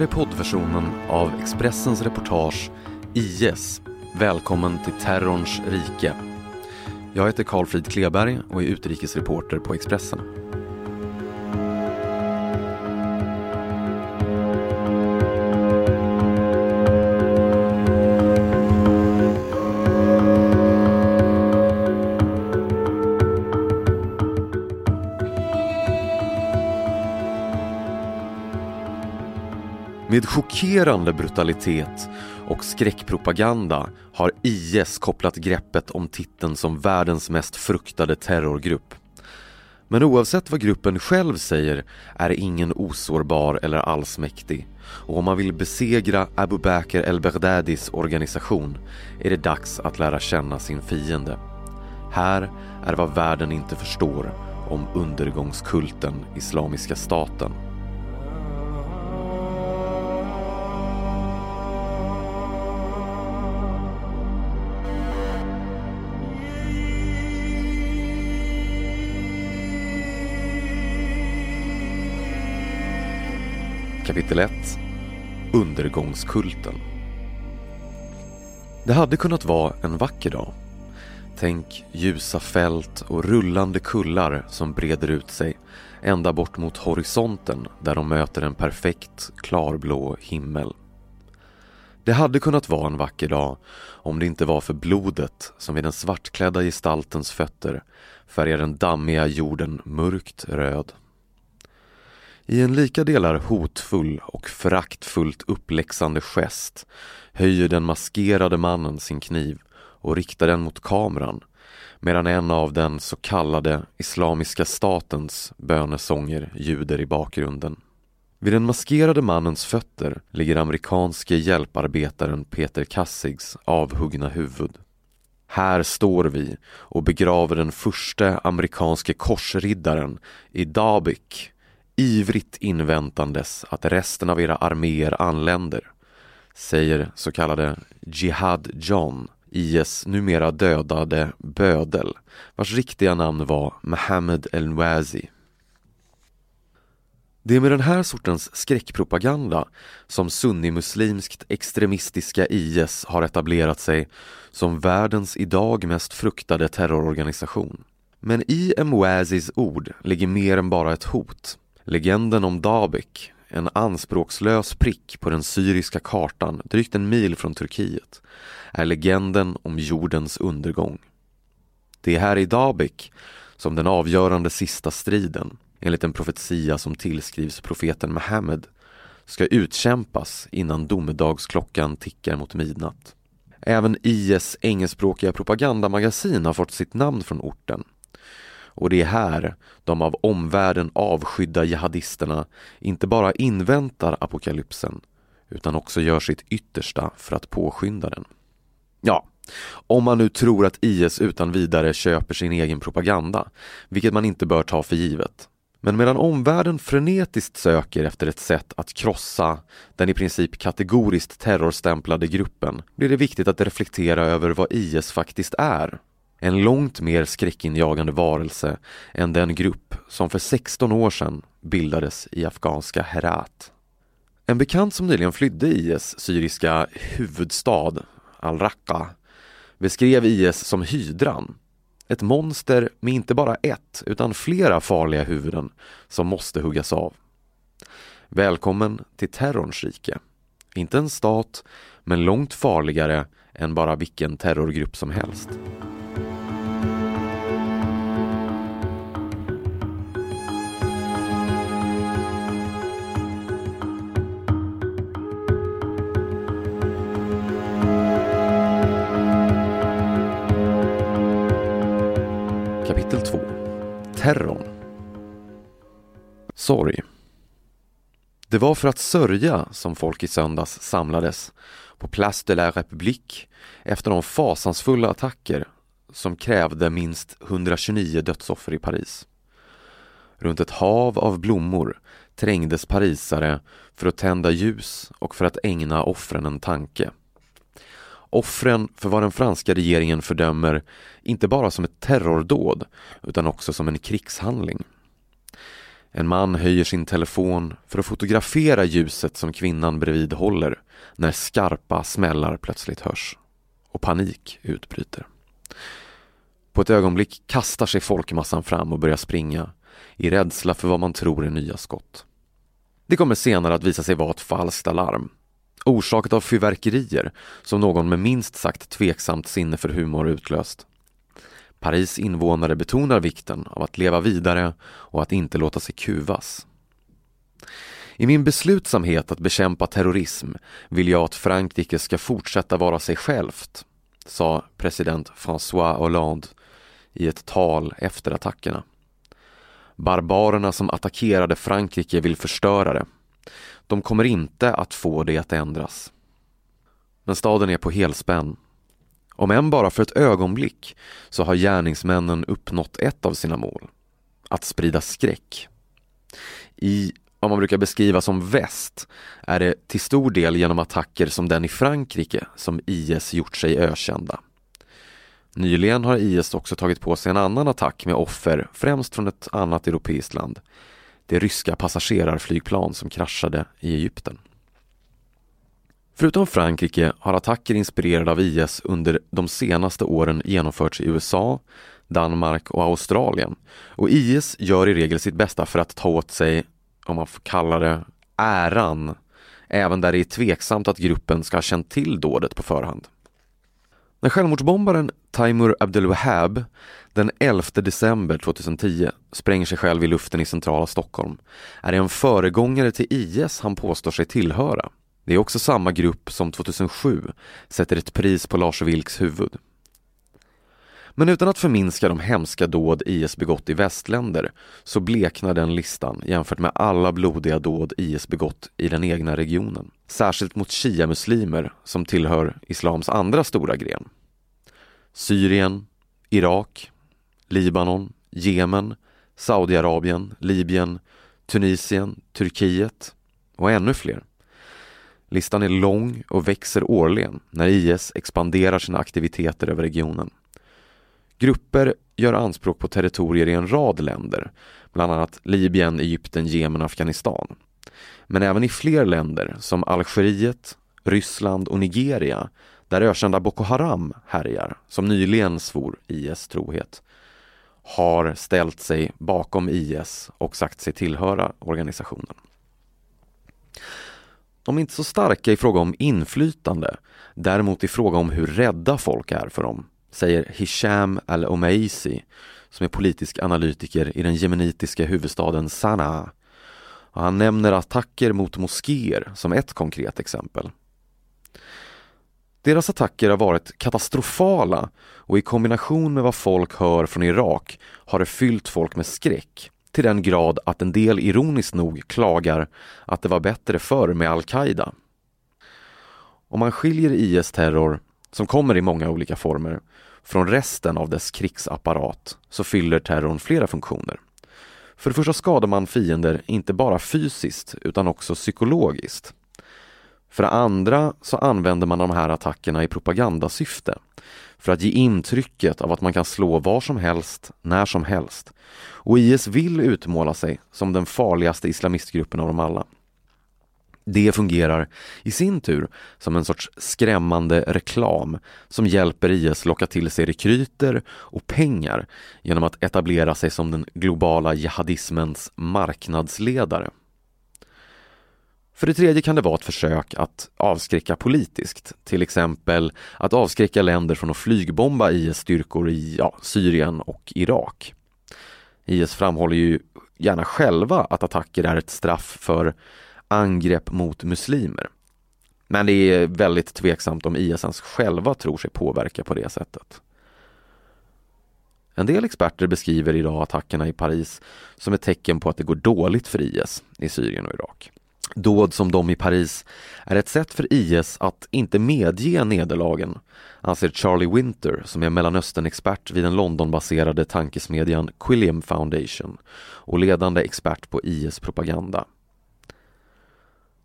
Här är poddversionen av Expressens reportage IS. Välkommen till terrorns rike. Jag heter Karl Frid Kleberg och är utrikesreporter på Expressen. Chockerande brutalitet och skräckpropaganda har IS kopplat greppet om titeln som världens mest fruktade terrorgrupp. Men oavsett vad gruppen själv säger är ingen osårbar eller allsmäktig. Och om man vill besegra Abu Bakr el-Baghdadis organisation är det dags att lära känna sin fiende. Här är vad världen inte förstår om undergångskulten Islamiska staten. Kapitel 1 Undergångskulten Det hade kunnat vara en vacker dag. Tänk ljusa fält och rullande kullar som breder ut sig ända bort mot horisonten där de möter en perfekt klarblå himmel. Det hade kunnat vara en vacker dag om det inte var för blodet som vid den svartklädda gestaltens fötter färgar den dammiga jorden mörkt röd. I en lika delar hotfull och föraktfullt uppläxande gest höjer den maskerade mannen sin kniv och riktar den mot kameran medan en av den så kallade Islamiska statens bönesånger ljuder i bakgrunden. Vid den maskerade mannens fötter ligger amerikanske hjälparbetaren Peter Kassigs avhuggna huvud. Här står vi och begraver den första amerikanske korsriddaren i Dabik ivrigt inväntandes att resten av era arméer anländer, säger så kallade Jihad John, IS numera dödade bödel, vars riktiga namn var Mohammed El-Nwazi. Det är med den här sortens skräckpropaganda som sunnimuslimskt extremistiska IS har etablerat sig som världens idag mest fruktade terrororganisation. Men i Mwazis ord ligger mer än bara ett hot. Legenden om Dabek, en anspråkslös prick på den syriska kartan drygt en mil från Turkiet, är legenden om jordens undergång. Det är här i Dabek som den avgörande sista striden, enligt en profetia som tillskrivs profeten Muhammed, ska utkämpas innan domedagsklockan tickar mot midnatt. Även IS engelskspråkiga propagandamagasin har fått sitt namn från orten och det är här de av omvärlden avskydda jihadisterna inte bara inväntar apokalypsen utan också gör sitt yttersta för att påskynda den. Ja, om man nu tror att IS utan vidare köper sin egen propaganda, vilket man inte bör ta för givet. Men medan omvärlden frenetiskt söker efter ett sätt att krossa den i princip kategoriskt terrorstämplade gruppen blir det viktigt att reflektera över vad IS faktiskt är en långt mer skräckinjagande varelse än den grupp som för 16 år sedan bildades i afghanska Herat. En bekant som nyligen flydde IS syriska huvudstad al-Raqqa beskrev IS som hydran. Ett monster med inte bara ett utan flera farliga huvuden som måste huggas av. Välkommen till terrorns rike. Inte en stat, men långt farligare än bara vilken terrorgrupp som helst. Terrorn Sorg Det var för att sörja som folk i söndags samlades på Place de la République efter de fasansfulla attacker som krävde minst 129 dödsoffer i Paris. Runt ett hav av blommor trängdes parisare för att tända ljus och för att ägna offren en tanke. Offren för vad den franska regeringen fördömer inte bara som ett terrordåd utan också som en krigshandling. En man höjer sin telefon för att fotografera ljuset som kvinnan bredvid håller när skarpa smällar plötsligt hörs och panik utbryter. På ett ögonblick kastar sig folkmassan fram och börjar springa i rädsla för vad man tror är nya skott. Det kommer senare att visa sig vara ett falskt alarm orsakat av fyrverkerier som någon med minst sagt tveksamt sinne för humor utlöst. Paris invånare betonar vikten av att leva vidare och att inte låta sig kuvas. I min beslutsamhet att bekämpa terrorism vill jag att Frankrike ska fortsätta vara sig självt, sa president François Hollande i ett tal efter attackerna. Barbarerna som attackerade Frankrike vill förstöra det. De kommer inte att få det att ändras. Men staden är på helspänn. Om än bara för ett ögonblick så har gärningsmännen uppnått ett av sina mål. Att sprida skräck. I vad man brukar beskriva som väst är det till stor del genom attacker som den i Frankrike som IS gjort sig ökända. Nyligen har IS också tagit på sig en annan attack med offer, främst från ett annat europeiskt land. Det ryska passagerarflygplan som kraschade i Egypten. Förutom Frankrike har attacker inspirerade av IS under de senaste åren genomförts i USA, Danmark och Australien. Och IS gör i regel sitt bästa för att ta åt sig, om man får kalla det, äran, även där det är tveksamt att gruppen ska ha känt till dådet på förhand. När självmordsbombaren Taimur Abdelwahab den 11 december 2010 spränger sig själv i luften i centrala Stockholm är det en föregångare till IS han påstår sig tillhöra. Det är också samma grupp som 2007 sätter ett pris på Lars Vilks huvud. Men utan att förminska de hemska dåd IS begått i västländer så bleknar den listan jämfört med alla blodiga dåd IS begått i den egna regionen. Särskilt mot shia-muslimer som tillhör islams andra stora gren. Syrien, Irak, Libanon, Jemen, Saudiarabien, Libyen, Tunisien, Turkiet och ännu fler. Listan är lång och växer årligen när IS expanderar sina aktiviteter över regionen. Grupper gör anspråk på territorier i en rad länder, bland annat Libyen, Egypten, Jemen och Afghanistan. Men även i fler länder som Algeriet, Ryssland och Nigeria där ökända Boko Haram härjar, som nyligen svor IS trohet, har ställt sig bakom IS och sagt sig tillhöra organisationen. De är inte så starka i fråga om inflytande, däremot i fråga om hur rädda folk är för dem, säger Hisham al-Omeisi som är politisk analytiker i den jemenitiska huvudstaden Sanaa. Han nämner attacker mot moskéer som ett konkret exempel. Deras attacker har varit katastrofala och i kombination med vad folk hör från Irak har det fyllt folk med skräck till den grad att en del ironiskt nog klagar att det var bättre förr med al-Qaida. Om man skiljer IS terror, som kommer i många olika former, från resten av dess krigsapparat så fyller terrorn flera funktioner. För det första skadar man fiender inte bara fysiskt utan också psykologiskt. För det andra så använder man de här attackerna i propagandasyfte för att ge intrycket av att man kan slå var som helst, när som helst. Och IS vill utmåla sig som den farligaste islamistgruppen av dem alla. Det fungerar i sin tur som en sorts skrämmande reklam som hjälper IS locka till sig rekryter och pengar genom att etablera sig som den globala jihadismens marknadsledare. För det tredje kan det vara ett försök att avskräcka politiskt, till exempel att avskräcka länder från att flygbomba IS styrkor i ja, Syrien och Irak. IS framhåller ju gärna själva att attacker är ett straff för angrepp mot muslimer. Men det är väldigt tveksamt om IS ens själva tror sig påverka på det sättet. En del experter beskriver idag attackerna i Paris som ett tecken på att det går dåligt för IS i Syrien och Irak. Dåd som de i Paris är ett sätt för IS att inte medge nederlagen, anser Charlie Winter som är Mellanöstern-expert vid den Londonbaserade tankesmedjan Quilliam Foundation och ledande expert på IS propaganda.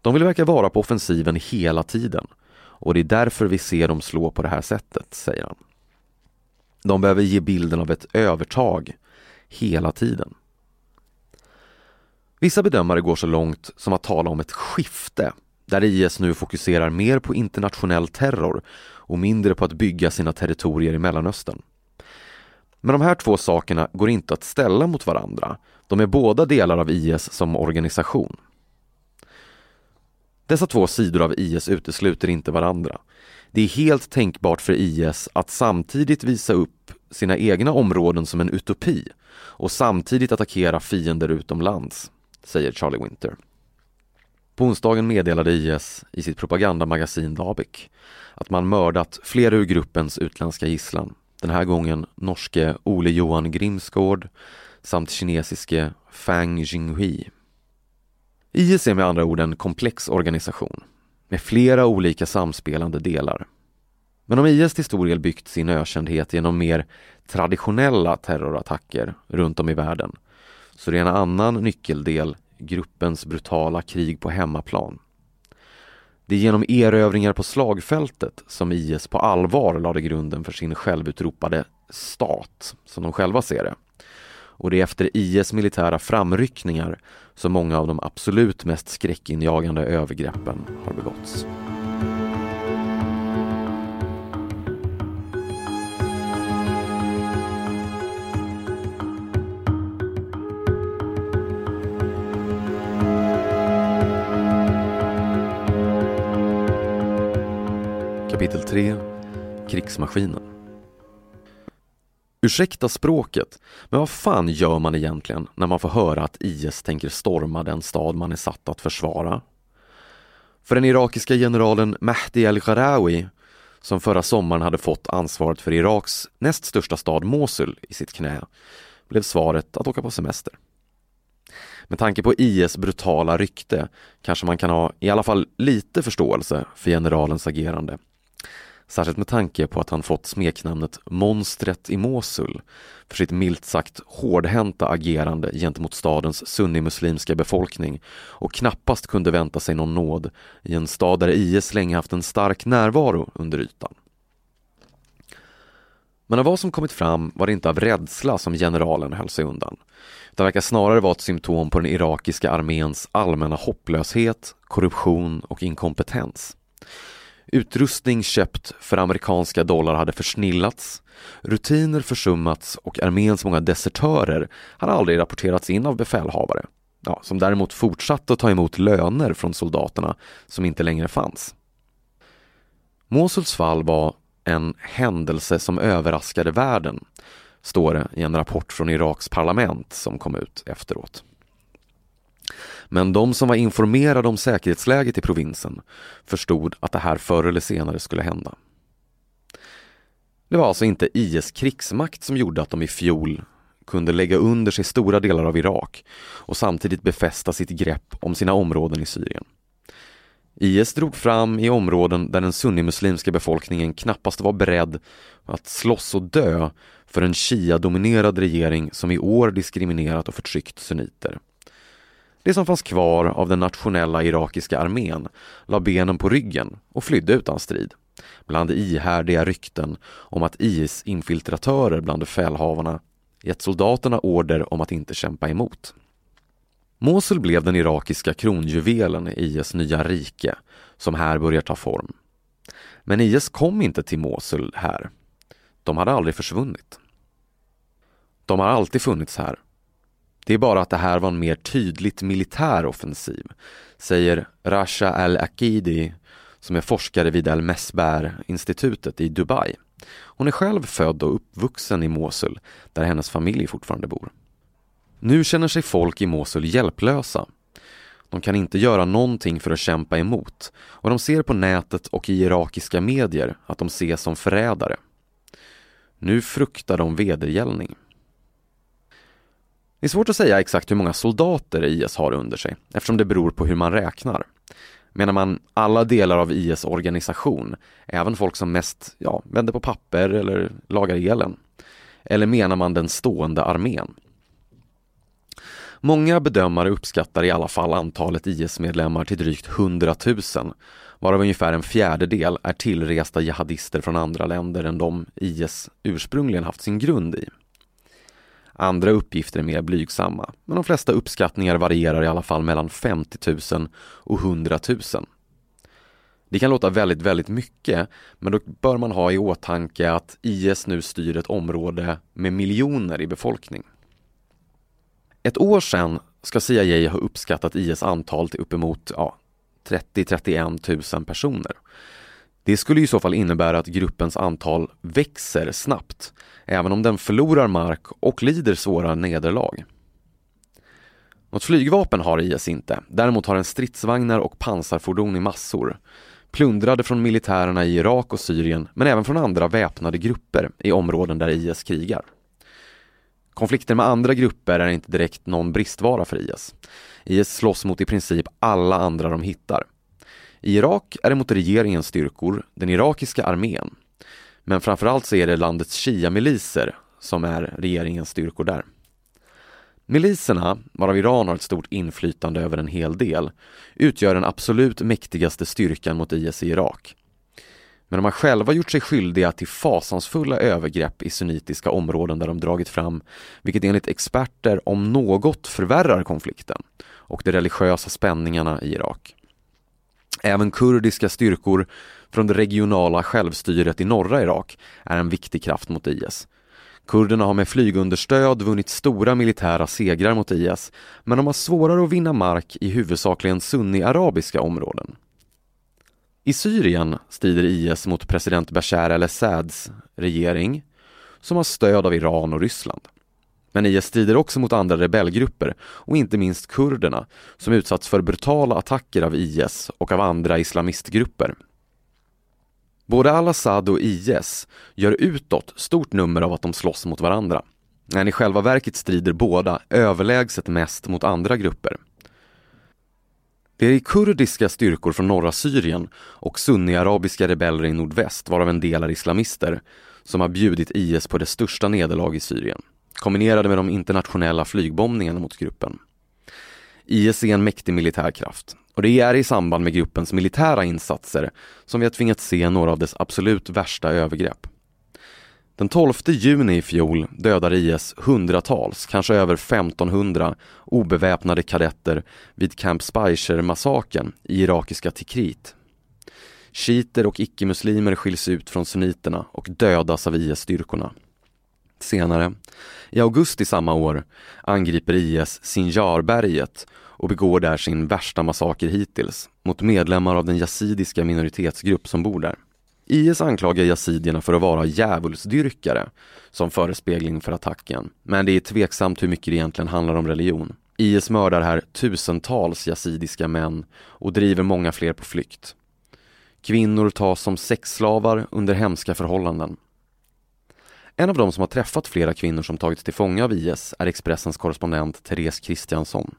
De vill verka vara på offensiven hela tiden och det är därför vi ser dem slå på det här sättet, säger han. De behöver ge bilden av ett övertag hela tiden. Vissa bedömare går så långt som att tala om ett skifte där IS nu fokuserar mer på internationell terror och mindre på att bygga sina territorier i Mellanöstern. Men de här två sakerna går inte att ställa mot varandra. De är båda delar av IS som organisation. Dessa två sidor av IS utesluter inte varandra. Det är helt tänkbart för IS att samtidigt visa upp sina egna områden som en utopi och samtidigt attackera fiender utomlands, säger Charlie Winter. På onsdagen meddelade IS i sitt propagandamagasin Dabik att man mördat flera ur gruppens utländska gisslan. Den här gången norske Ole Johan Grimsgård samt kinesiske Fang Jinghui. IS är med andra ord en komplex organisation med flera olika samspelande delar. Men om IS till stor del byggt sin ökändhet genom mer traditionella terrorattacker runt om i världen så det är en annan nyckeldel gruppens brutala krig på hemmaplan. Det är genom erövringar på slagfältet som IS på allvar lade grunden för sin självutropade stat, som de själva ser det. Och det är efter IS militära framryckningar som många av de absolut mest skräckinjagande övergreppen har begåtts. Kapitel 3 Krigsmaskinen Ursäkta språket, men vad fan gör man egentligen när man får höra att IS tänker storma den stad man är satt att försvara? För den irakiska generalen Mahdi al-Gharawi, som förra sommaren hade fått ansvaret för Iraks näst största stad Mosul i sitt knä, blev svaret att åka på semester. Med tanke på IS brutala rykte kanske man kan ha i alla fall lite förståelse för generalens agerande Särskilt med tanke på att han fått smeknamnet Monstret i Mosul för sitt milt sagt hårdhänta agerande gentemot stadens sunnimuslimska befolkning och knappast kunde vänta sig någon nåd i en stad där IS länge haft en stark närvaro under ytan. Men av vad som kommit fram var det inte av rädsla som generalen höll sig undan. Det verkar snarare vara ett symptom på den irakiska arméns allmänna hopplöshet, korruption och inkompetens. Utrustning köpt för amerikanska dollar hade försnillats, rutiner försummats och arméns många desertörer hade aldrig rapporterats in av befälhavare, ja, som däremot fortsatte att ta emot löner från soldaterna som inte längre fanns. Mosuls fall var en händelse som överraskade världen, står det i en rapport från Iraks parlament som kom ut efteråt. Men de som var informerade om säkerhetsläget i provinsen förstod att det här förr eller senare skulle hända. Det var alltså inte IS krigsmakt som gjorde att de i fjol kunde lägga under sig stora delar av Irak och samtidigt befästa sitt grepp om sina områden i Syrien. IS drog fram i områden där den sunnimuslimska befolkningen knappast var beredd att slåss och dö för en shia-dominerad regering som i år diskriminerat och förtryckt sunniter. Det som fanns kvar av den nationella irakiska armén la benen på ryggen och flydde utan strid. Bland ihärdiga rykten om att IS-infiltratörer bland befälhavarna gett soldaterna order om att inte kämpa emot. Mosul blev den irakiska kronjuvelen i IS nya rike som här börjar ta form. Men IS kom inte till Mosul här. De hade aldrig försvunnit. De har alltid funnits här det är bara att det här var en mer tydligt militär offensiv, säger Rasha Al-Akidi som är forskare vid Al-Mesbar-institutet i Dubai. Hon är själv född och uppvuxen i Mosul där hennes familj fortfarande bor. Nu känner sig folk i Mosul hjälplösa. De kan inte göra någonting för att kämpa emot och de ser på nätet och i irakiska medier att de ses som förrädare. Nu fruktar de vedergällning. Det är svårt att säga exakt hur många soldater IS har under sig eftersom det beror på hur man räknar. Menar man alla delar av IS organisation, även folk som mest ja, vänder på papper eller lagar elen? Eller menar man den stående armén? Många bedömare uppskattar i alla fall antalet IS-medlemmar till drygt 100 000 varav ungefär en fjärdedel är tillresta jihadister från andra länder än de IS ursprungligen haft sin grund i. Andra uppgifter är mer blygsamma, men de flesta uppskattningar varierar i alla fall mellan 50 000 och 100 000. Det kan låta väldigt, väldigt mycket, men då bör man ha i åtanke att IS nu styr ett område med miljoner i befolkning. Ett år sedan ska CIA ha uppskattat IS antal till uppemot ja, 30-31 000 personer. Det skulle i så fall innebära att gruppens antal växer snabbt, även om den förlorar mark och lider svåra nederlag. Något flygvapen har IS inte, däremot har den stridsvagnar och pansarfordon i massor. Plundrade från militärerna i Irak och Syrien, men även från andra väpnade grupper i områden där IS krigar. Konflikter med andra grupper är inte direkt någon bristvara för IS. IS slåss mot i princip alla andra de hittar. I Irak är det mot regeringens styrkor, den irakiska armén. Men framförallt så är det landets shia-miliser som är regeringens styrkor där. Miliserna, varav Iran har ett stort inflytande över en hel del, utgör den absolut mäktigaste styrkan mot IS i Irak. Men de har själva gjort sig skyldiga till fasansfulla övergrepp i sunnitiska områden där de dragit fram, vilket enligt experter om något förvärrar konflikten och de religiösa spänningarna i Irak. Även kurdiska styrkor från det regionala självstyret i norra Irak är en viktig kraft mot IS. Kurderna har med flygunderstöd vunnit stora militära segrar mot IS, men de har svårare att vinna mark i huvudsakligen sunni-arabiska områden. I Syrien strider IS mot president Bashar al-Assads regering, som har stöd av Iran och Ryssland. Men IS strider också mot andra rebellgrupper och inte minst kurderna som utsatts för brutala attacker av IS och av andra islamistgrupper. Både al-Assad och IS gör utåt stort nummer av att de slåss mot varandra. Men i själva verket strider båda överlägset mest mot andra grupper. Det är kurdiska styrkor från norra Syrien och sunniarabiska rebeller i nordväst, varav en del är islamister, som har bjudit IS på det största nederlag i Syrien kombinerade med de internationella flygbombningarna mot gruppen. IS är en mäktig militär kraft och det är i samband med gruppens militära insatser som vi har tvingats se några av dess absolut värsta övergrepp. Den 12 juni i fjol dödade IS hundratals, kanske över 1500 obeväpnade kadetter vid Camp Speicher-massakern i irakiska Tikrit. Shiiter och icke-muslimer skiljs ut från sunniterna och dödas av IS-styrkorna. Senare, i augusti samma år, angriper IS Sinjarberget och begår där sin värsta massaker hittills mot medlemmar av den yazidiska minoritetsgrupp som bor där. IS anklagar yazidierna för att vara djävulsdyrkare som förespegling för attacken, men det är tveksamt hur mycket det egentligen handlar om religion. IS mördar här tusentals yazidiska män och driver många fler på flykt. Kvinnor tas som sexslavar under hemska förhållanden. En av dem som har träffat flera kvinnor som tagits till fånga av IS är Expressens korrespondent Therese Kristiansson.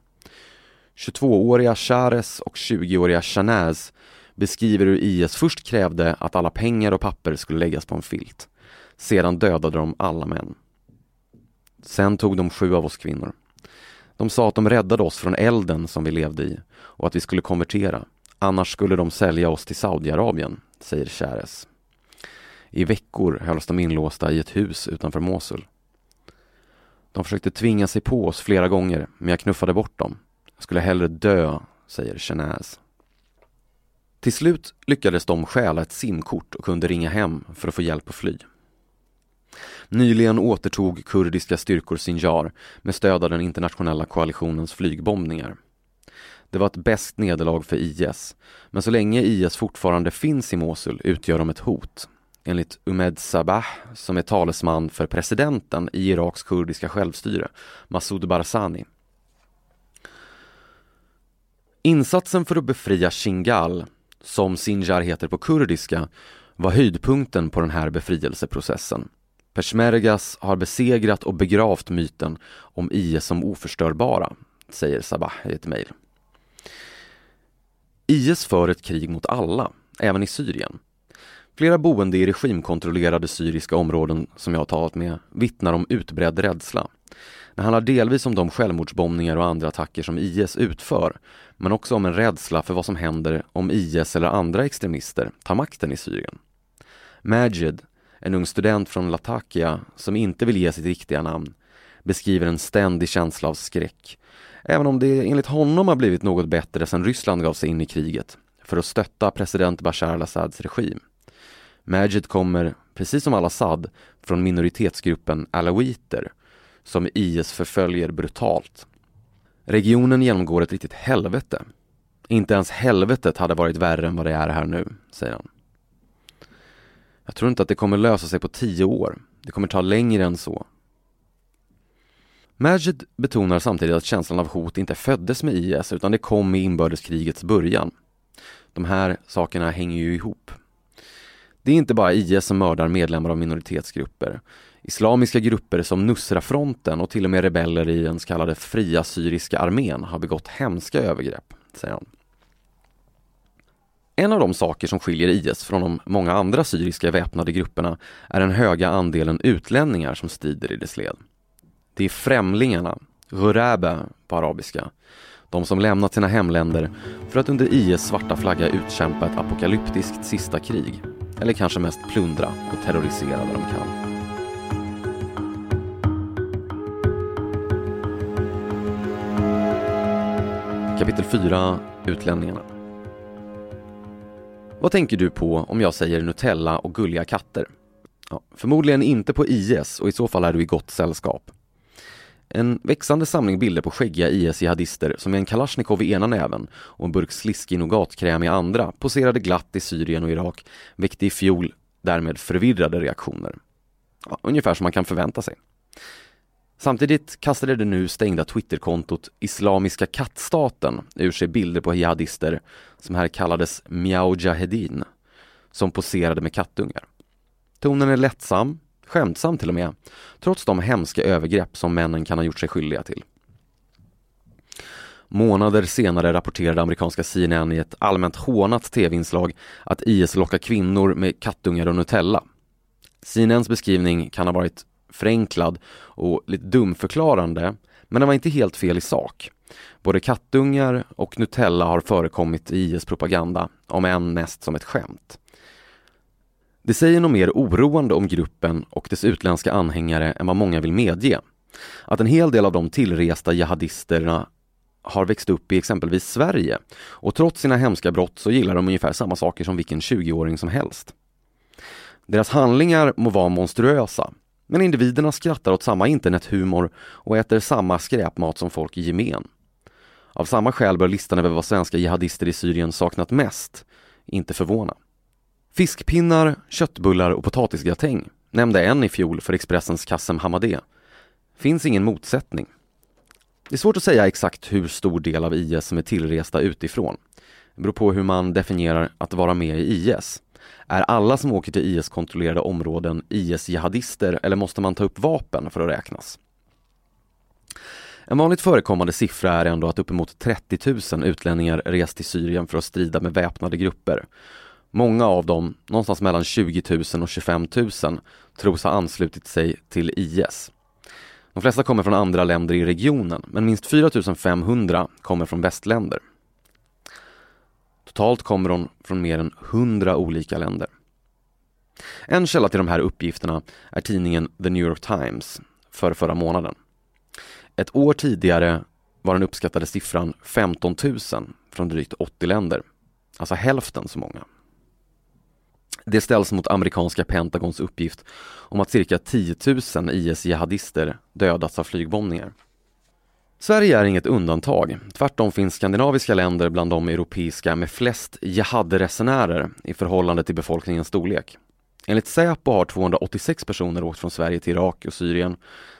22-åriga Shares och 20-åriga Chanaz beskriver hur IS först krävde att alla pengar och papper skulle läggas på en filt. Sedan dödade de alla män. Sen tog de sju av oss kvinnor. De sa att de räddade oss från elden som vi levde i och att vi skulle konvertera. Annars skulle de sälja oss till Saudiarabien, säger Shares. I veckor hölls de inlåsta i ett hus utanför Mosul. De försökte tvinga sig på oss flera gånger, men jag knuffade bort dem. Jag skulle hellre dö, säger Chenaz. Till slut lyckades de stjäla ett simkort och kunde ringa hem för att få hjälp att fly. Nyligen återtog kurdiska styrkor Sinjar med stöd av den internationella koalitionens flygbombningar. Det var ett bäst nederlag för IS. Men så länge IS fortfarande finns i Mosul utgör de ett hot. Enligt Umed Sabah, som är talesman för presidenten i Iraks kurdiska självstyre, Massoud Barzani. Insatsen för att befria Shingal, som Sinjar heter på kurdiska, var höjdpunkten på den här befrielseprocessen. Peshmergas har besegrat och begravt myten om IS som oförstörbara, säger Sabah i ett mejl. IS för ett krig mot alla, även i Syrien. Flera boende i regimkontrollerade syriska områden som jag har talat med vittnar om utbredd rädsla. Det handlar delvis om de självmordsbombningar och andra attacker som IS utför, men också om en rädsla för vad som händer om IS eller andra extremister tar makten i Syrien. Majid, en ung student från Latakia som inte vill ge sitt riktiga namn, beskriver en ständig känsla av skräck. Även om det enligt honom har blivit något bättre sedan Ryssland gav sig in i kriget för att stötta president Bashar al-Assads regim. Majid kommer, precis som al-Assad, från minoritetsgruppen alawiter som IS förföljer brutalt. Regionen genomgår ett riktigt helvete. Inte ens helvetet hade varit värre än vad det är här nu, säger han. Jag tror inte att det kommer lösa sig på tio år. Det kommer ta längre än så. Majid betonar samtidigt att känslan av hot inte föddes med IS utan det kom i inbördeskrigets början. De här sakerna hänger ju ihop. Det är inte bara IS som mördar medlemmar av minoritetsgrupper. Islamiska grupper som Nusrafronten och till och med rebeller i den så kallade Fria Syriska armén har begått hemska övergrepp, säger han. En av de saker som skiljer IS från de många andra syriska väpnade grupperna är den höga andelen utlänningar som strider i dess led. Det är främlingarna, ghurabe på arabiska, de som lämnat sina hemländer för att under IS svarta flagga utkämpa ett apokalyptiskt sista krig. Eller kanske mest plundra och terrorisera vad de kan. Kapitel 4 Utlänningarna Vad tänker du på om jag säger Nutella och gulliga katter? Ja, förmodligen inte på IS och i så fall är du i gott sällskap. En växande samling bilder på skäggiga IS-jihadister som med en kalasjnikov i ena näven och en burk sliskig nougatkräm i andra poserade glatt i Syrien och Irak väckte i fjol därmed förvirrade reaktioner. Ja, ungefär som man kan förvänta sig. Samtidigt kastade det nu stängda Twitterkontot Islamiska kattstaten ur sig bilder på jihadister som här kallades Miao Jahedin som poserade med kattungar. Tonen är lättsam, skämtsam till och med, trots de hemska övergrepp som männen kan ha gjort sig skyldiga till. Månader senare rapporterade amerikanska CNN i ett allmänt hånat tv-inslag att IS lockar kvinnor med kattungar och Nutella. CNNs beskrivning kan ha varit förenklad och lite dumförklarande, men den var inte helt fel i sak. Både kattungar och Nutella har förekommit i IS propaganda, om än mest som ett skämt. Det säger nog mer oroande om gruppen och dess utländska anhängare än vad många vill medge. Att en hel del av de tillresta jihadisterna har växt upp i exempelvis Sverige och trots sina hemska brott så gillar de ungefär samma saker som vilken 20-åring som helst. Deras handlingar må vara monstruösa, men individerna skrattar åt samma internethumor och äter samma skräpmat som folk i gemen. Av samma skäl bör listan över vad svenska jihadister i Syrien saknat mest inte förvåna. Fiskpinnar, köttbullar och potatisgratäng nämnde en i fjol för Expressens Kassem Hamadé. Finns ingen motsättning. Det är svårt att säga exakt hur stor del av IS som är tillresta utifrån. Det beror på hur man definierar att vara med i IS. Är alla som åker till IS-kontrollerade områden IS-jihadister eller måste man ta upp vapen för att räknas? En vanligt förekommande siffra är ändå att uppemot 30 000 utlänningar rest till Syrien för att strida med väpnade grupper. Många av dem, någonstans mellan 20 000 och 25 000, tros ha anslutit sig till IS. De flesta kommer från andra länder i regionen, men minst 4 500 kommer från västländer. Totalt kommer de från mer än 100 olika länder. En källa till de här uppgifterna är tidningen The New York Times för förra månaden. Ett år tidigare var den uppskattade siffran 15 000 från drygt 80 länder, alltså hälften så många. Det ställs mot amerikanska Pentagons uppgift om att cirka 10 000 IS-jihadister dödats av flygbombningar. Sverige är inget undantag. Tvärtom finns skandinaviska länder bland de europeiska med flest jihadresenärer i förhållande till befolkningens storlek. Enligt Säpo har 286 personer åkt från Sverige till Irak och Syrien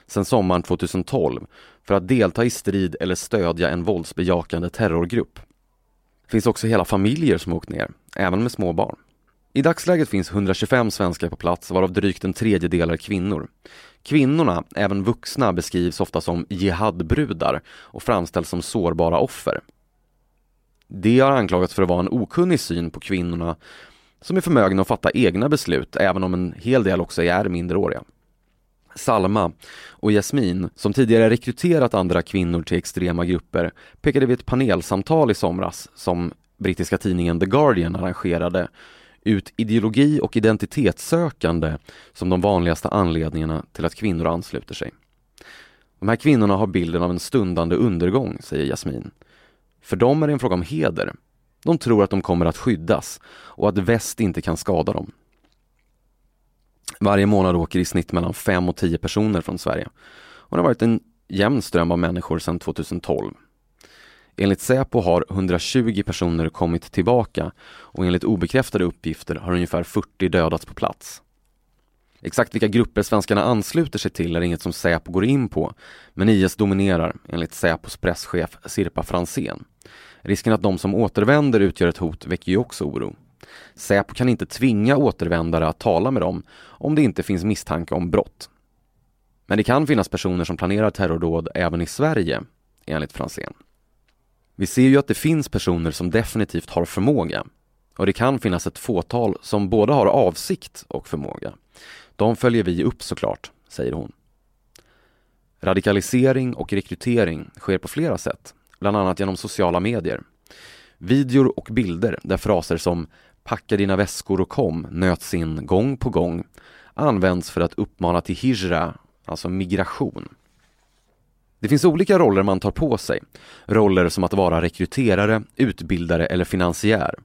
sedan sommaren 2012 för att delta i strid eller stödja en våldsbejakande terrorgrupp. Det finns också hela familjer som åkt ner, även med små barn. I dagsläget finns 125 svenskar på plats varav drygt en tredjedel är kvinnor. Kvinnorna, även vuxna, beskrivs ofta som jihadbrudar och framställs som sårbara offer. Det har anklagats för att vara en okunnig syn på kvinnorna som är förmögna att fatta egna beslut, även om en hel del också är mindreåriga. Salma och Jasmin, som tidigare rekryterat andra kvinnor till extrema grupper, pekade vid ett panelsamtal i somras som brittiska tidningen The Guardian arrangerade ut ideologi och identitetssökande som de vanligaste anledningarna till att kvinnor ansluter sig. De här kvinnorna har bilden av en stundande undergång, säger Jasmin. För dem är det en fråga om heder. De tror att de kommer att skyddas och att väst inte kan skada dem. Varje månad åker i snitt mellan 5 och 10 personer från Sverige. Och det har varit en jämn ström av människor sedan 2012. Enligt Säpo har 120 personer kommit tillbaka och enligt obekräftade uppgifter har ungefär 40 dödats på plats. Exakt vilka grupper svenskarna ansluter sig till är inget som Säpo går in på, men IS dominerar enligt Säpos presschef Sirpa Fransén. Risken att de som återvänder utgör ett hot väcker ju också oro. Säpo kan inte tvinga återvändare att tala med dem om det inte finns misstanke om brott. Men det kan finnas personer som planerar terrordåd även i Sverige, enligt Fransén. Vi ser ju att det finns personer som definitivt har förmåga och det kan finnas ett fåtal som både har avsikt och förmåga. De följer vi upp såklart, säger hon. Radikalisering och rekrytering sker på flera sätt, bland annat genom sociala medier. Videor och bilder där fraser som ”packa dina väskor och kom” nöts in gång på gång används för att uppmana till hijra, alltså migration. Det finns olika roller man tar på sig. Roller som att vara rekryterare, utbildare eller finansiär.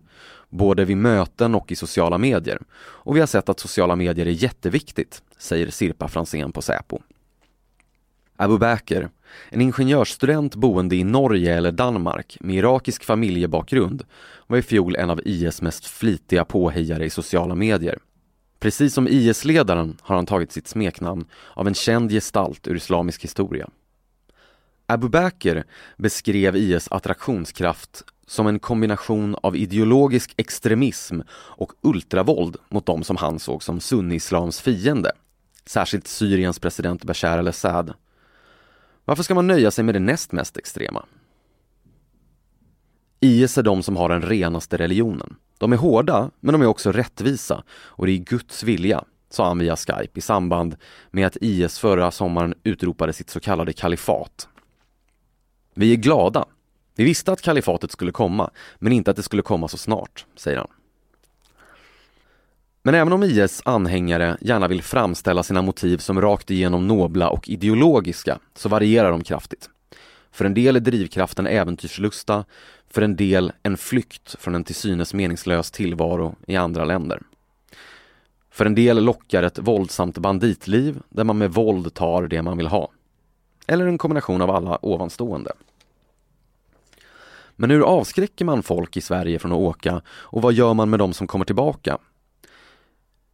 Både vid möten och i sociala medier. Och vi har sett att sociala medier är jätteviktigt, säger Sirpa Fransén på Säpo. Abu Bakr, en ingenjörsstudent boende i Norge eller Danmark med irakisk familjebakgrund, var i fjol en av IS mest flitiga påhejare i sociala medier. Precis som IS-ledaren har han tagit sitt smeknamn av en känd gestalt ur islamisk historia. Abu Bakr beskrev IS attraktionskraft som en kombination av ideologisk extremism och ultravåld mot de som han såg som sunni-islams fiende, särskilt Syriens president Bashar al-Assad. Varför ska man nöja sig med det näst mest extrema? IS är de som har den renaste religionen. De är hårda, men de är också rättvisa och det är Guds vilja, sa han via Skype i samband med att IS förra sommaren utropade sitt så kallade kalifat vi är glada. Vi visste att kalifatet skulle komma, men inte att det skulle komma så snart, säger han. Men även om IS anhängare gärna vill framställa sina motiv som rakt igenom nobla och ideologiska så varierar de kraftigt. För en del är drivkraften äventyrslusta, för en del en flykt från en till synes meningslös tillvaro i andra länder. För en del lockar ett våldsamt banditliv där man med våld tar det man vill ha. Eller en kombination av alla ovanstående. Men hur avskräcker man folk i Sverige från att åka och vad gör man med de som kommer tillbaka?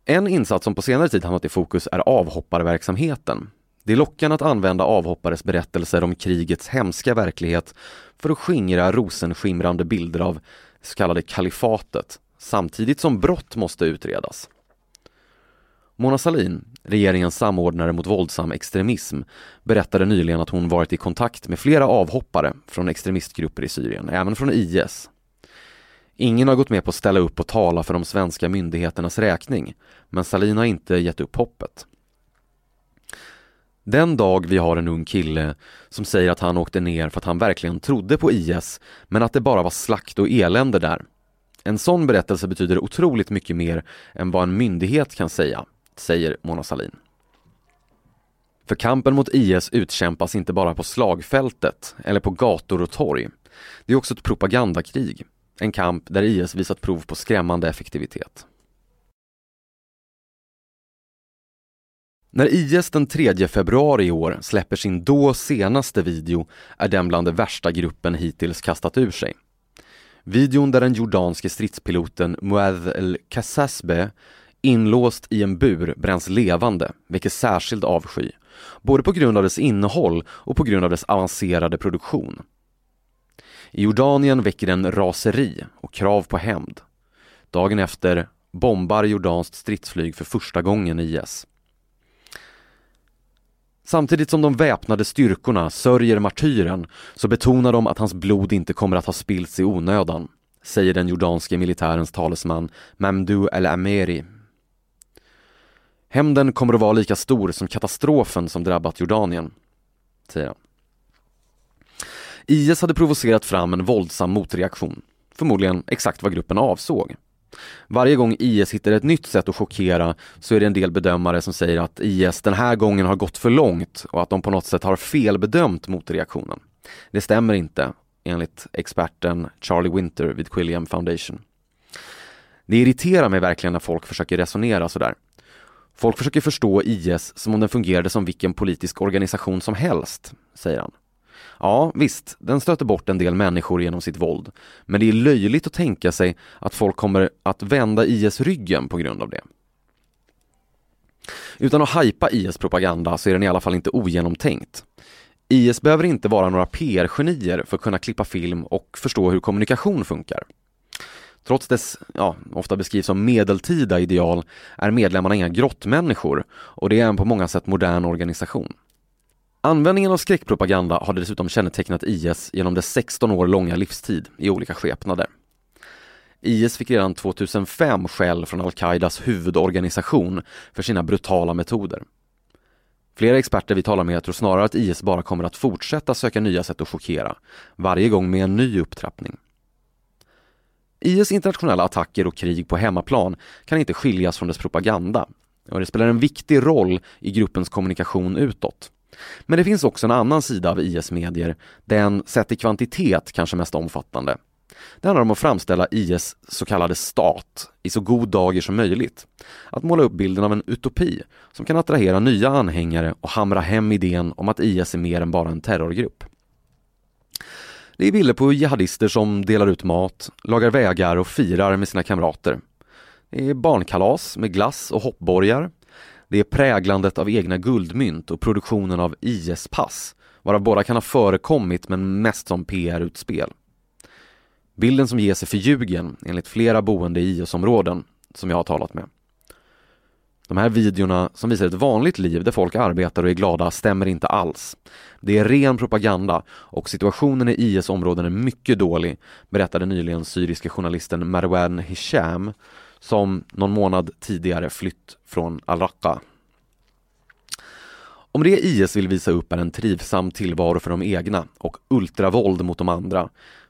En insats som på senare tid hamnat i fokus är avhopparverksamheten. Det är lockande att använda avhoppares berättelser om krigets hemska verklighet för att skingra rosenskimrande bilder av det så kallade kalifatet, samtidigt som brott måste utredas. Mona Salin, regeringens samordnare mot våldsam extremism, berättade nyligen att hon varit i kontakt med flera avhoppare från extremistgrupper i Syrien, även från IS. Ingen har gått med på att ställa upp och tala för de svenska myndigheternas räkning, men Salin har inte gett upp hoppet. Den dag vi har en ung kille som säger att han åkte ner för att han verkligen trodde på IS, men att det bara var slakt och elände där. En sån berättelse betyder otroligt mycket mer än vad en myndighet kan säga säger Mona Sahlin. För kampen mot IS utkämpas inte bara på slagfältet eller på gator och torg. Det är också ett propagandakrig. En kamp där IS visat prov på skrämmande effektivitet. När IS den 3 februari i år släpper sin då senaste video är den bland det värsta gruppen hittills kastat ur sig. Videon där den jordanske stridspiloten Muadh el-Kassasbe inlåst i en bur bränns levande väcker särskild avsky, både på grund av dess innehåll och på grund av dess avancerade produktion. I Jordanien väcker den raseri och krav på hämnd. Dagen efter bombar jordanskt stridsflyg för första gången IS. Samtidigt som de väpnade styrkorna sörjer martyren så betonar de att hans blod inte kommer att ha spillts i onödan, säger den jordanske militärens talesman Mamdou El-Ameri. Hämnden kommer att vara lika stor som katastrofen som drabbat Jordanien, säger han. IS hade provocerat fram en våldsam motreaktion, förmodligen exakt vad gruppen avsåg. Varje gång IS hittar ett nytt sätt att chockera så är det en del bedömare som säger att IS den här gången har gått för långt och att de på något sätt har felbedömt motreaktionen. Det stämmer inte, enligt experten Charlie Winter vid Quilliam Foundation. Det irriterar mig verkligen när folk försöker resonera sådär. Folk försöker förstå IS som om den fungerade som vilken politisk organisation som helst, säger han. Ja, visst, den stöter bort en del människor genom sitt våld. Men det är löjligt att tänka sig att folk kommer att vända IS ryggen på grund av det. Utan att hajpa IS propaganda så är den i alla fall inte ogenomtänkt. IS behöver inte vara några PR-genier för att kunna klippa film och förstå hur kommunikation funkar. Trots dess, ja, ofta beskrivs som medeltida ideal är medlemmarna inga grottmänniskor och det är en på många sätt modern organisation. Användningen av skräckpropaganda har dessutom kännetecknat IS genom dess 16 år långa livstid i olika skepnader. IS fick redan 2005 skäll från al-Qaidas huvudorganisation för sina brutala metoder. Flera experter vi talar med tror snarare att IS bara kommer att fortsätta söka nya sätt att chockera, varje gång med en ny upptrappning. IS internationella attacker och krig på hemmaplan kan inte skiljas från dess propaganda och det spelar en viktig roll i gruppens kommunikation utåt. Men det finns också en annan sida av IS-medier, den sett i kvantitet kanske mest omfattande. Det handlar om att framställa IS så kallade stat i så god dager som möjligt. Att måla upp bilden av en utopi som kan attrahera nya anhängare och hamra hem idén om att IS är mer än bara en terrorgrupp. Det är bilder på jihadister som delar ut mat, lagar vägar och firar med sina kamrater. Det är barnkalas med glass och hoppborgar. Det är präglandet av egna guldmynt och produktionen av IS-pass, varav båda kan ha förekommit men mest som PR-utspel. Bilden som ges är förljugen enligt flera boende i IS-områden som jag har talat med. De här videorna som visar ett vanligt liv där folk arbetar och är glada stämmer inte alls. Det är ren propaganda och situationen i IS områden är mycket dålig, berättade nyligen syriske journalisten Marwan Hisham som någon månad tidigare flytt från al-Raqqa. Om det IS vill visa upp är en trivsam tillvaro för de egna och ultravåld mot de andra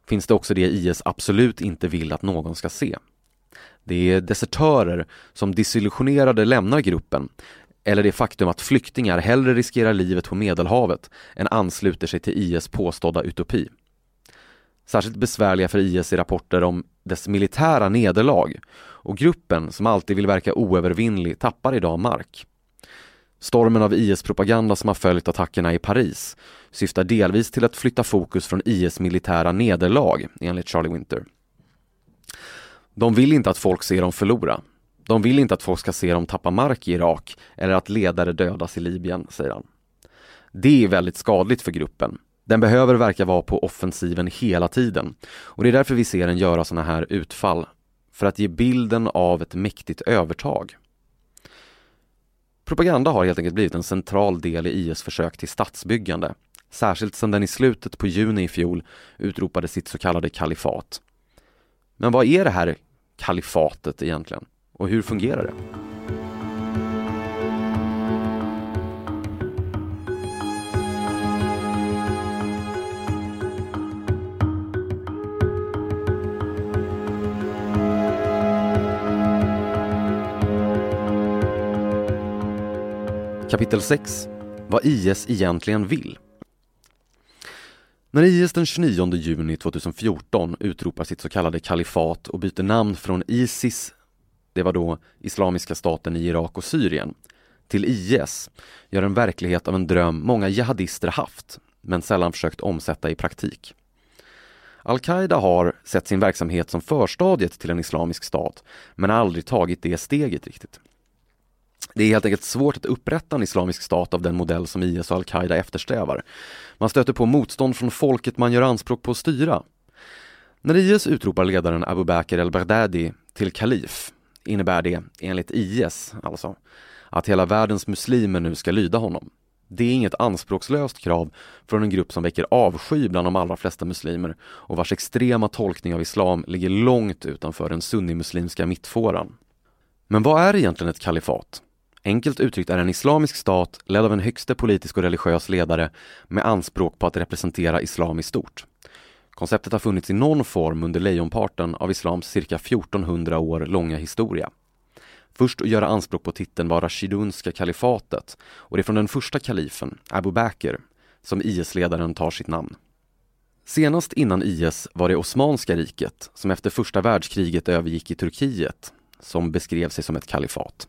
finns det också det IS absolut inte vill att någon ska se. Det är desertörer som desillusionerade lämnar gruppen eller det faktum att flyktingar hellre riskerar livet på Medelhavet än ansluter sig till IS påstådda utopi. Särskilt besvärliga för IS är rapporter om dess militära nederlag och gruppen, som alltid vill verka oövervinnlig, tappar idag mark. Stormen av IS-propaganda som har följt attackerna i Paris syftar delvis till att flytta fokus från IS militära nederlag, enligt Charlie Winter. De vill inte att folk ser dem förlora. De vill inte att folk ska se dem tappa mark i Irak eller att ledare dödas i Libyen, säger han. Det är väldigt skadligt för gruppen. Den behöver verka vara på offensiven hela tiden och det är därför vi ser den göra sådana här utfall för att ge bilden av ett mäktigt övertag. Propaganda har helt enkelt blivit en central del i IS försök till statsbyggande, särskilt sedan den i slutet på juni i fjol utropade sitt så kallade kalifat. Men vad är det här kalifatet egentligen? Och hur fungerar det? Kapitel 6 Vad IS egentligen vill när IS den 29 juni 2014 utropar sitt så kallade kalifat och byter namn från Isis, det var då Islamiska staten i Irak och Syrien, till IS gör en verklighet av en dröm många jihadister haft, men sällan försökt omsätta i praktik. Al-Qaida har sett sin verksamhet som förstadiet till en islamisk stat, men aldrig tagit det steget riktigt. Det är helt enkelt svårt att upprätta en islamisk stat av den modell som IS och al-Qaida eftersträvar. Man stöter på motstånd från folket man gör anspråk på att styra. När IS utropar ledaren Abu Bakr el-Baghdadi till kalif innebär det, enligt IS alltså, att hela världens muslimer nu ska lyda honom. Det är inget anspråkslöst krav från en grupp som väcker avsky bland de allra flesta muslimer och vars extrema tolkning av islam ligger långt utanför den sunnimuslimska mittfåran. Men vad är egentligen ett kalifat? Enkelt uttryckt är en islamisk stat ledd av en högste politisk och religiös ledare med anspråk på att representera islam i stort. Konceptet har funnits i någon form under lejonparten av islams cirka 1400 år långa historia. Först att göra anspråk på titeln var Rashidunska kalifatet och det är från den första kalifen, Abu Bakr, som IS-ledaren tar sitt namn. Senast innan IS var det Osmanska riket som efter första världskriget övergick i Turkiet, som beskrev sig som ett kalifat.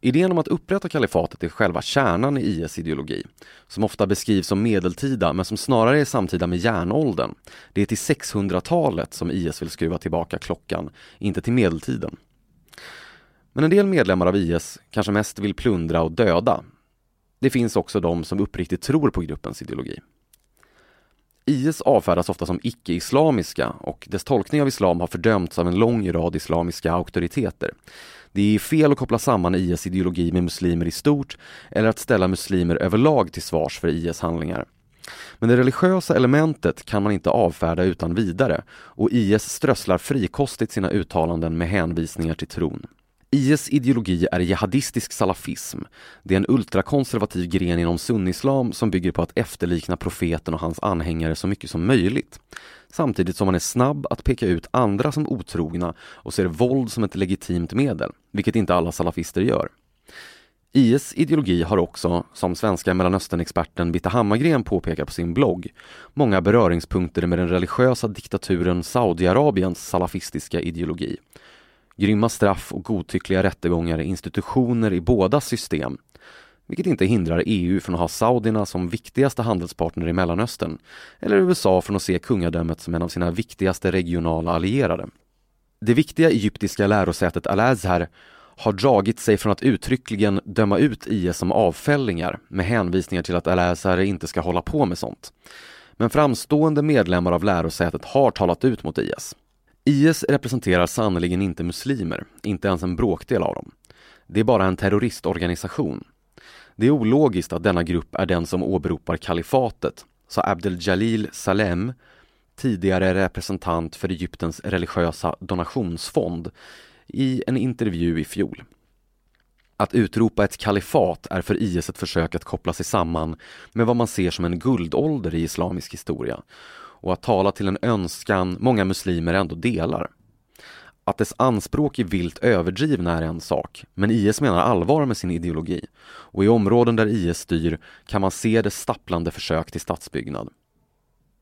Idén om att upprätta kalifatet är själva kärnan i IS ideologi, som ofta beskrivs som medeltida men som snarare är samtida med järnåldern. Det är till 600-talet som IS vill skruva tillbaka klockan, inte till medeltiden. Men en del medlemmar av IS kanske mest vill plundra och döda. Det finns också de som uppriktigt tror på gruppens ideologi. IS avfärdas ofta som icke-islamiska och dess tolkning av islam har fördömts av en lång rad islamiska auktoriteter. Det är fel att koppla samman IS ideologi med muslimer i stort eller att ställa muslimer överlag till svars för IS handlingar. Men det religiösa elementet kan man inte avfärda utan vidare och IS strösslar frikostigt sina uttalanden med hänvisningar till tron. IS ideologi är jihadistisk salafism. Det är en ultrakonservativ gren inom sunnislam som bygger på att efterlikna profeten och hans anhängare så mycket som möjligt. Samtidigt som man är snabb att peka ut andra som otrogna och ser våld som ett legitimt medel, vilket inte alla salafister gör. IS ideologi har också, som svenska Mellanösternexperten Bitta Hammargren påpekar på sin blogg, många beröringspunkter med den religiösa diktaturen Saudiarabiens salafistiska ideologi. Grymma straff och godtyckliga rättegångar är institutioner i båda system, vilket inte hindrar EU från att ha saudierna som viktigaste handelspartner i Mellanöstern, eller USA från att se kungadömet som en av sina viktigaste regionala allierade. Det viktiga egyptiska lärosätet Al-Azhar har dragit sig från att uttryckligen döma ut IS som avfällingar med hänvisningar till att Al-Azhar inte ska hålla på med sånt. Men framstående medlemmar av lärosätet har talat ut mot IS. IS representerar sannerligen inte muslimer, inte ens en bråkdel av dem. Det är bara en terroristorganisation. Det är ologiskt att denna grupp är den som åberopar kalifatet, sa Abdel Jalil Salem, tidigare representant för Egyptens religiösa donationsfond, i en intervju i fjol. Att utropa ett kalifat är för IS ett försök att koppla sig samman med vad man ser som en guldålder i islamisk historia och att tala till en önskan många muslimer ändå delar. Att dess anspråk är vilt överdrivna är en sak, men IS menar allvar med sin ideologi och i områden där IS styr kan man se dess stapplande försök till statsbyggnad.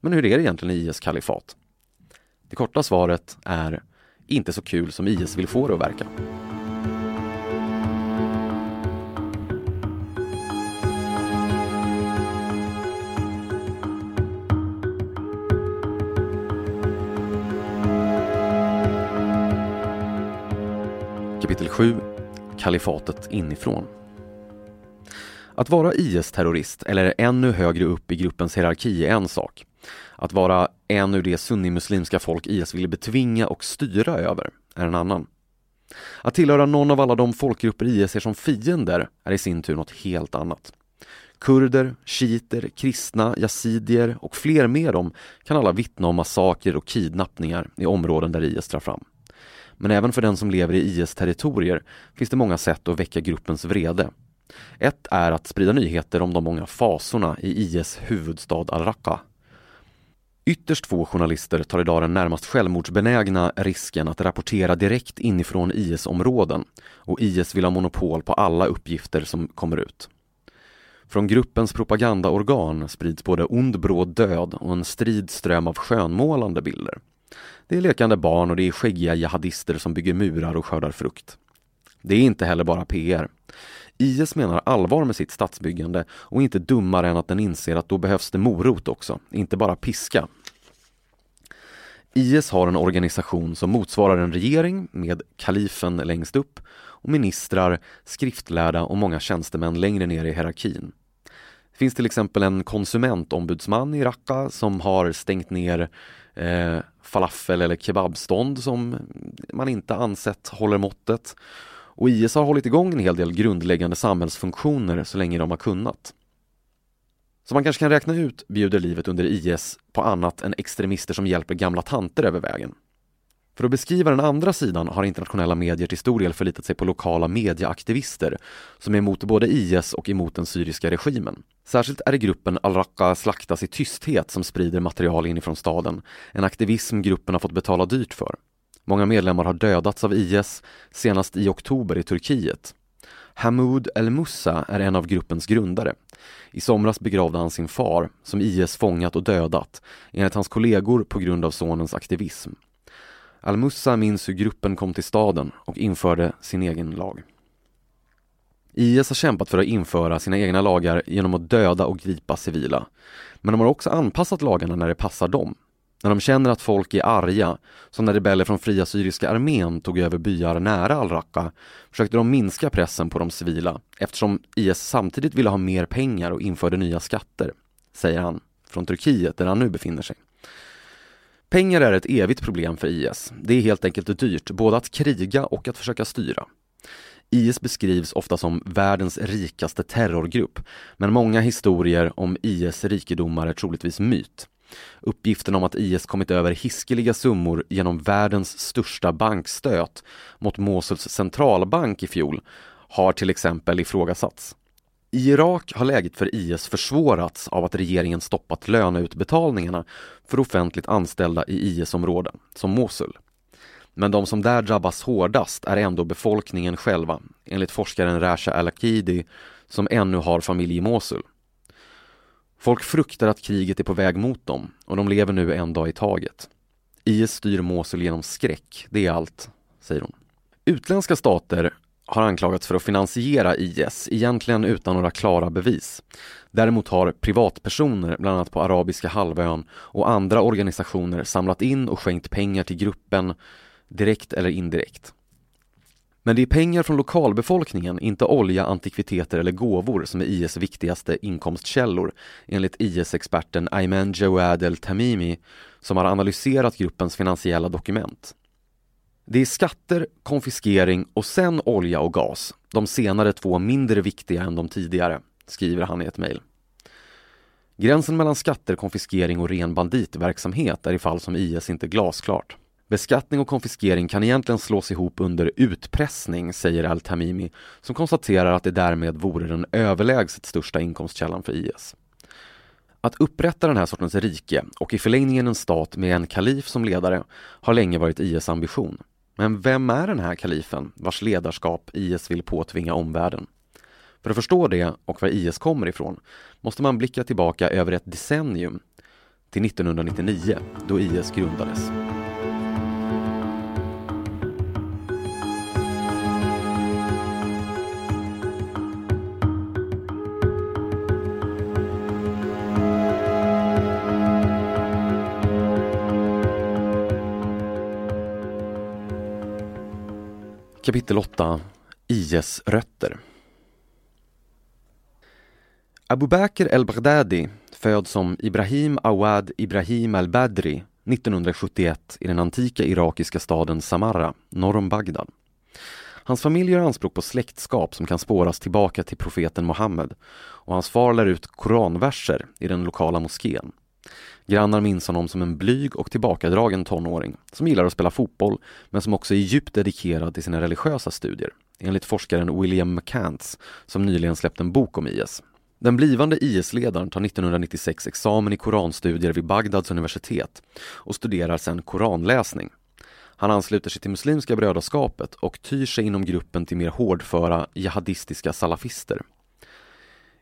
Men hur är det egentligen i IS kalifat? Det korta svaret är inte så kul som IS vill få det att verka. 7 Kalifatet inifrån Att vara IS-terrorist eller ännu högre upp i gruppens hierarki är en sak. Att vara en ur det sunnimuslimska folk IS ville betvinga och styra över är en annan. Att tillhöra någon av alla de folkgrupper IS ser som fiender är i sin tur något helt annat. Kurder, shiiter, kristna, yazidier och fler med dem kan alla vittna om massakrer och kidnappningar i områden där IS drar fram. Men även för den som lever i IS territorier finns det många sätt att väcka gruppens vrede. Ett är att sprida nyheter om de många fasorna i IS huvudstad al-Raqqa. Ytterst få journalister tar idag den närmast självmordsbenägna risken att rapportera direkt inifrån IS-områden och IS vill ha monopol på alla uppgifter som kommer ut. Från gruppens propagandaorgan sprids både ond bråd död och en strid ström av skönmålande bilder. Det är lekande barn och det är skäggiga jihadister som bygger murar och skördar frukt. Det är inte heller bara PR. IS menar allvar med sitt statsbyggande och inte dummare än att den inser att då behövs det morot också, inte bara piska. IS har en organisation som motsvarar en regering med kalifen längst upp och ministrar, skriftlärda och många tjänstemän längre ner i hierarkin. Det finns till exempel en konsumentombudsman i Raqqa som har stängt ner eh, falafel eller kebabstånd som man inte ansett håller måttet. Och IS har hållit igång en hel del grundläggande samhällsfunktioner så länge de har kunnat. Som man kanske kan räkna ut bjuder livet under IS på annat än extremister som hjälper gamla tanter över vägen. För att beskriva den andra sidan har internationella medier till stor del förlitat sig på lokala medieaktivister som är emot både IS och emot den syriska regimen. Särskilt är det gruppen Al-Raqqa slaktas i tysthet som sprider material inifrån staden, en aktivism gruppen har fått betala dyrt för. Många medlemmar har dödats av IS, senast i oktober i Turkiet. Hamoud El-Mussa är en av gruppens grundare. I somras begravde han sin far, som IS fångat och dödat, enligt hans kollegor på grund av sonens aktivism. Al-Mussa minns hur gruppen kom till staden och införde sin egen lag. IS har kämpat för att införa sina egna lagar genom att döda och gripa civila. Men de har också anpassat lagarna när det passar dem. När de känner att folk är arga, som när rebeller från Fria Syriska armén tog över byar nära al-Raqqa, försökte de minska pressen på de civila eftersom IS samtidigt ville ha mer pengar och införde nya skatter, säger han, från Turkiet där han nu befinner sig. Pengar är ett evigt problem för IS. Det är helt enkelt dyrt, både att kriga och att försöka styra. IS beskrivs ofta som världens rikaste terrorgrupp, men många historier om IS rikedomar är troligtvis myt. Uppgiften om att IS kommit över hiskeliga summor genom världens största bankstöt mot Mosuls centralbank i fjol har till exempel ifrågasatts. I Irak har läget för IS försvårats av att regeringen stoppat löneutbetalningarna för offentligt anställda i IS-områden, som Mosul. Men de som där drabbas hårdast är ändå befolkningen själva, enligt forskaren Rasha Alakidi som ännu har familj i Mosul. Folk fruktar att kriget är på väg mot dem och de lever nu en dag i taget. IS styr Mosul genom skräck, det är allt, säger hon. Utländska stater har anklagats för att finansiera IS, egentligen utan några klara bevis. Däremot har privatpersoner, bland annat på Arabiska halvön och andra organisationer samlat in och skänkt pengar till gruppen, direkt eller indirekt. Men det är pengar från lokalbefolkningen, inte olja, antikviteter eller gåvor som är IS viktigaste inkomstkällor, enligt IS-experten Ayman Jawad El-Tamimi som har analyserat gruppens finansiella dokument. Det är skatter, konfiskering och sen olja och gas, de senare två mindre viktiga än de tidigare, skriver han i ett mejl. Gränsen mellan skatter, konfiskering och ren banditverksamhet är i fall som IS inte glasklart. Beskattning och konfiskering kan egentligen slås ihop under utpressning, säger Al-Tamimi, som konstaterar att det därmed vore den överlägset största inkomstkällan för IS. Att upprätta den här sortens rike och i förlängningen en stat med en kalif som ledare har länge varit IS ambition. Men vem är den här kalifen vars ledarskap IS vill påtvinga omvärlden? För att förstå det och var IS kommer ifrån måste man blicka tillbaka över ett decennium till 1999 då IS grundades. Kapitel 8 IS rötter Abu Bakr el-Baghdadi föds som Ibrahim Awad Ibrahim al-Badri 1971 i den antika irakiska staden Samarra, norr om Bagdad. Hans familj gör anspråk på släktskap som kan spåras tillbaka till profeten Muhammed och hans far lär ut koranverser i den lokala moskén. Grannar minns honom som en blyg och tillbakadragen tonåring som gillar att spela fotboll men som också är djupt dedikerad till sina religiösa studier, enligt forskaren William McCants som nyligen släppt en bok om IS. Den blivande IS-ledaren tar 1996 examen i koranstudier vid Bagdads universitet och studerar sedan koranläsning. Han ansluter sig till Muslimska brödraskapet och tyr sig inom gruppen till mer hårdföra jihadistiska salafister.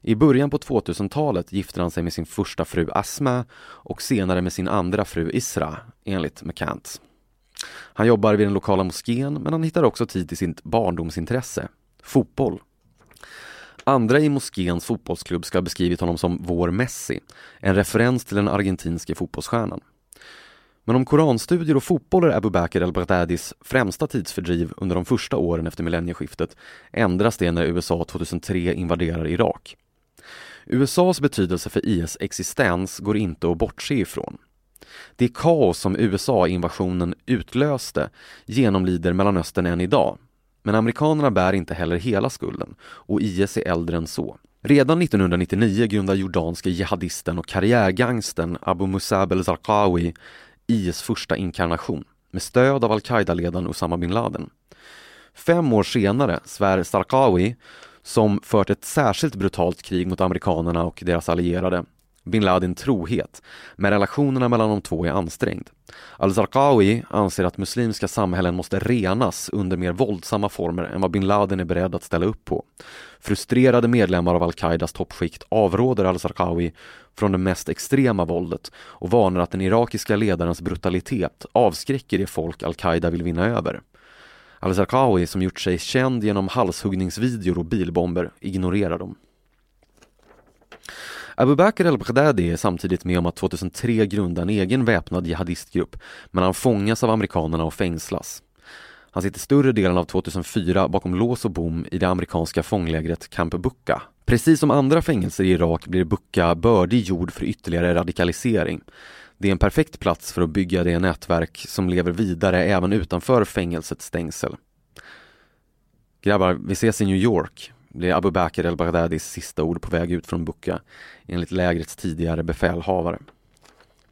I början på 2000-talet gifter han sig med sin första fru Asma och senare med sin andra fru Isra, enligt McCants. Han jobbar vid den lokala moskén men han hittar också tid till sitt barndomsintresse, fotboll. Andra i moskéns fotbollsklubb ska ha beskrivit honom som vår Messi, en referens till den argentinske fotbollsstjärnan. Men om koranstudier och fotboll är Abu Bakr al-Baghdadis främsta tidsfördriv under de första åren efter millennieskiftet ändras det när USA 2003 invaderar Irak. USAs betydelse för IS existens går inte att bortse ifrån. Det kaos som USA-invasionen utlöste genomlider Mellanöstern än idag. Men amerikanerna bär inte heller hela skulden och IS är äldre än så. Redan 1999 grundar jordanske jihadisten och karriärgangsten Abu Musab el-Zarqawi IS första inkarnation med stöd av al-Qaida-ledaren Osama bin Laden. Fem år senare svär Zarqawi, som fört ett särskilt brutalt krig mot amerikanerna och deras allierade, bin Laden trohet, men relationerna mellan de två är ansträngd. Al-Zarqawi anser att muslimska samhällen måste renas under mer våldsamma former än vad bin Laden är beredd att ställa upp på. Frustrerade medlemmar av al-Qaidas toppskikt avråder al-Zarqawi från det mest extrema våldet och varnar att den irakiska ledarens brutalitet avskräcker det folk al-Qaida vill vinna över. Al-Zarqawi, som gjort sig känd genom halshuggningsvideor och bilbomber, ignorerar dem. Abu Bakr al-Baghdadi är samtidigt med om att 2003 grunda en egen väpnad jihadistgrupp, men han fångas av amerikanerna och fängslas. Han sitter större delen av 2004 bakom lås och bom i det amerikanska fånglägret Camp Bucca. Precis som andra fängelser i Irak blir Bucca bördig jord för ytterligare radikalisering. Det är en perfekt plats för att bygga det nätverk som lever vidare även utanför fängelsets stängsel. Grabbar, vi ses i New York blir Abu Bakr el-Baghdadis sista ord på väg ut från Buka enligt lägrets tidigare befälhavare.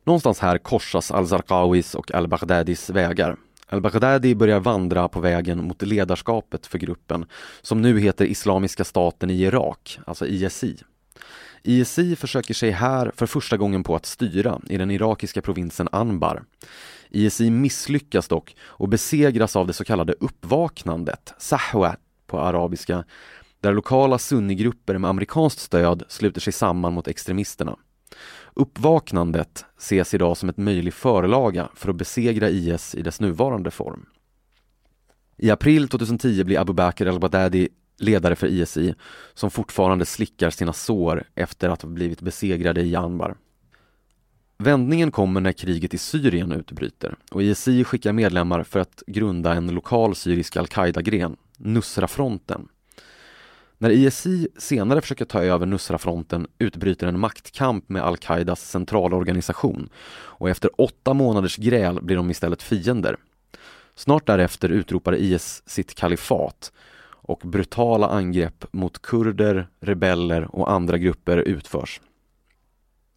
Någonstans här korsas al-Zarqawis och al-Baghdadis vägar. Al-Baghdadi börjar vandra på vägen mot ledarskapet för gruppen som nu heter Islamiska staten i Irak, alltså ISI. ISI försöker sig här för första gången på att styra i den irakiska provinsen Anbar. ISI misslyckas dock och besegras av det så kallade uppvaknandet, Sahwa på arabiska, där lokala sunnigrupper med amerikanskt stöd sluter sig samman mot extremisterna. Uppvaknandet ses idag som ett möjlig förlaga för att besegra IS i dess nuvarande form. I april 2010 blir Abu Bakr al-Baghdadi ledare för ISI som fortfarande slickar sina sår efter att ha blivit besegrade i Anbar. Vändningen kommer när kriget i Syrien utbryter och ISI skickar medlemmar för att grunda en lokal syrisk al-Qaida-gren, Nusrafronten. När ISI senare försöker ta över Nusrafronten utbryter en maktkamp med al-Qaidas centralorganisation och efter åtta månaders gräl blir de istället fiender. Snart därefter utropar IS sitt kalifat och brutala angrepp mot kurder, rebeller och andra grupper utförs.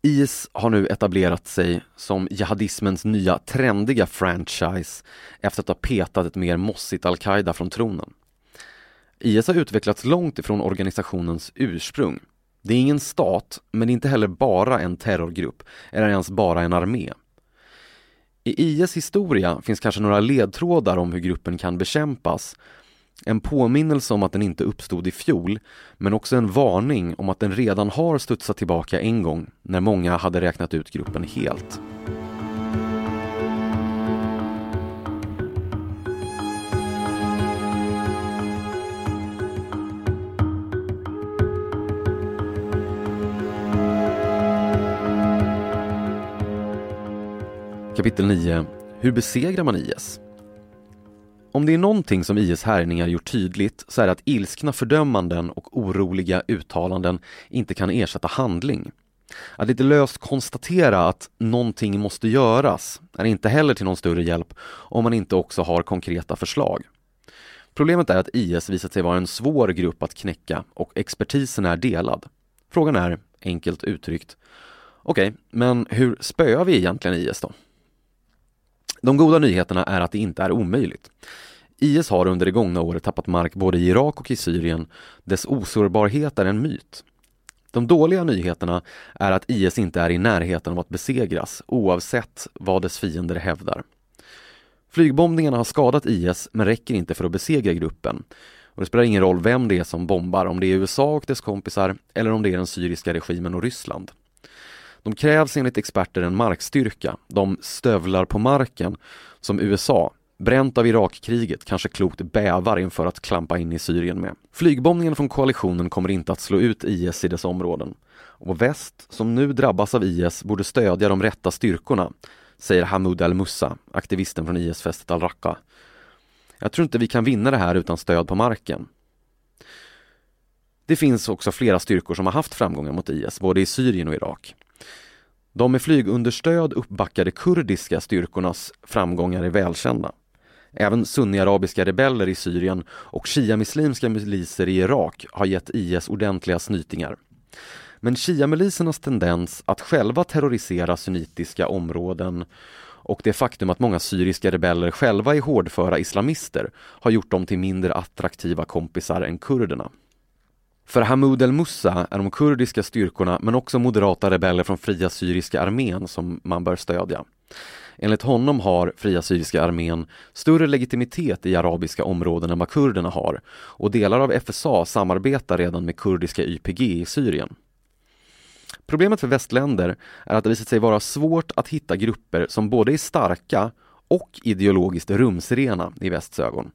IS har nu etablerat sig som jihadismens nya trendiga franchise efter att ha petat ett mer mossigt al-Qaida från tronen. IS har utvecklats långt ifrån organisationens ursprung. Det är ingen stat, men inte heller bara en terrorgrupp eller ens bara en armé. I IS historia finns kanske några ledtrådar om hur gruppen kan bekämpas. En påminnelse om att den inte uppstod i fjol, men också en varning om att den redan har studsat tillbaka en gång när många hade räknat ut gruppen helt. Kapitel 9 Hur besegrar man IS? Om det är någonting som IS härjningar gjort tydligt så är det att ilskna fördömanden och oroliga uttalanden inte kan ersätta handling. Att lite löst konstatera att någonting måste göras är inte heller till någon större hjälp om man inte också har konkreta förslag. Problemet är att IS visat sig vara en svår grupp att knäcka och expertisen är delad. Frågan är, enkelt uttryckt, okej, okay, men hur spöar vi egentligen IS då? De goda nyheterna är att det inte är omöjligt. IS har under det gångna året tappat mark både i Irak och i Syrien. Dess osårbarhet är en myt. De dåliga nyheterna är att IS inte är i närheten av att besegras oavsett vad dess fiender hävdar. Flygbombningarna har skadat IS men räcker inte för att besegra gruppen. Och det spelar ingen roll vem det är som bombar, om det är USA och dess kompisar eller om det är den syriska regimen och Ryssland. De krävs enligt experter en markstyrka, de stövlar på marken, som USA bränt av Irakkriget, kanske klokt bävar inför att klampa in i Syrien med. Flygbombningen från koalitionen kommer inte att slå ut IS i dess områden. Och väst, som nu drabbas av IS, borde stödja de rätta styrkorna, säger Hamoud al-Mussa, aktivisten från IS-fästet al-Raqqa. Jag tror inte vi kan vinna det här utan stöd på marken. Det finns också flera styrkor som har haft framgångar mot IS, både i Syrien och Irak. De med flygunderstöd uppbackade kurdiska styrkornas framgångar är välkända. Även sunniarabiska rebeller i Syrien och shia-muslimska miliser i Irak har gett IS ordentliga snytingar. Men shia-milisernas tendens att själva terrorisera sunnitiska områden och det faktum att många syriska rebeller själva är hårdföra islamister har gjort dem till mindre attraktiva kompisar än kurderna. För Hamoud el-Mussa är de kurdiska styrkorna men också moderata rebeller från Fria Syriska armén som man bör stödja. Enligt honom har Fria Syriska armén större legitimitet i arabiska områden än vad kurderna har och delar av FSA samarbetar redan med kurdiska YPG i Syrien. Problemet för västländer är att det visat sig vara svårt att hitta grupper som både är starka och ideologiskt rumsrena i västs ögon.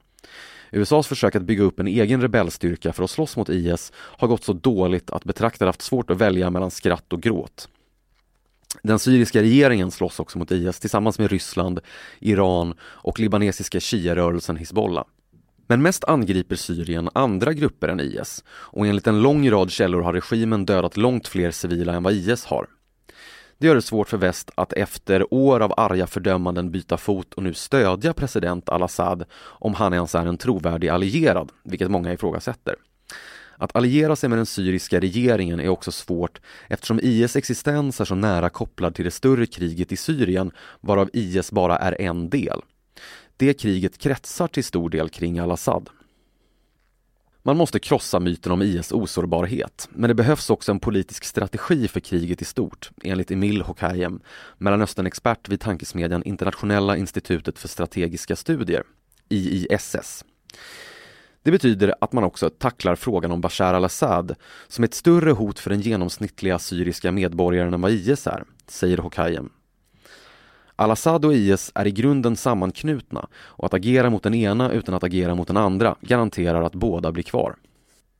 USAs försök att bygga upp en egen rebellstyrka för att slåss mot IS har gått så dåligt att betraktare haft svårt att välja mellan skratt och gråt. Den syriska regeringen slåss också mot IS tillsammans med Ryssland, Iran och libanesiska shia-rörelsen Hizbollah. Men mest angriper Syrien andra grupper än IS och enligt en lång rad källor har regimen dödat långt fler civila än vad IS har. Det gör det svårt för väst att efter år av arga fördömanden byta fot och nu stödja president al-Assad om han ens är en trovärdig allierad, vilket många ifrågasätter. Att alliera sig med den syriska regeringen är också svårt eftersom IS existens är så nära kopplad till det större kriget i Syrien varav IS bara är en del. Det kriget kretsar till stor del kring al-Assad. Man måste krossa myten om IS osårbarhet, men det behövs också en politisk strategi för kriget i stort, enligt Emil Hokayem, Mellanöstern-expert vid tankesmedjan Internationella institutet för strategiska studier, IISS. Det betyder att man också tacklar frågan om Bashar al-Assad som ett större hot för den genomsnittliga syriska medborgaren än vad IS är, säger Hokayem. Al-Assad och IS är i grunden sammanknutna och att agera mot den ena utan att agera mot den andra garanterar att båda blir kvar.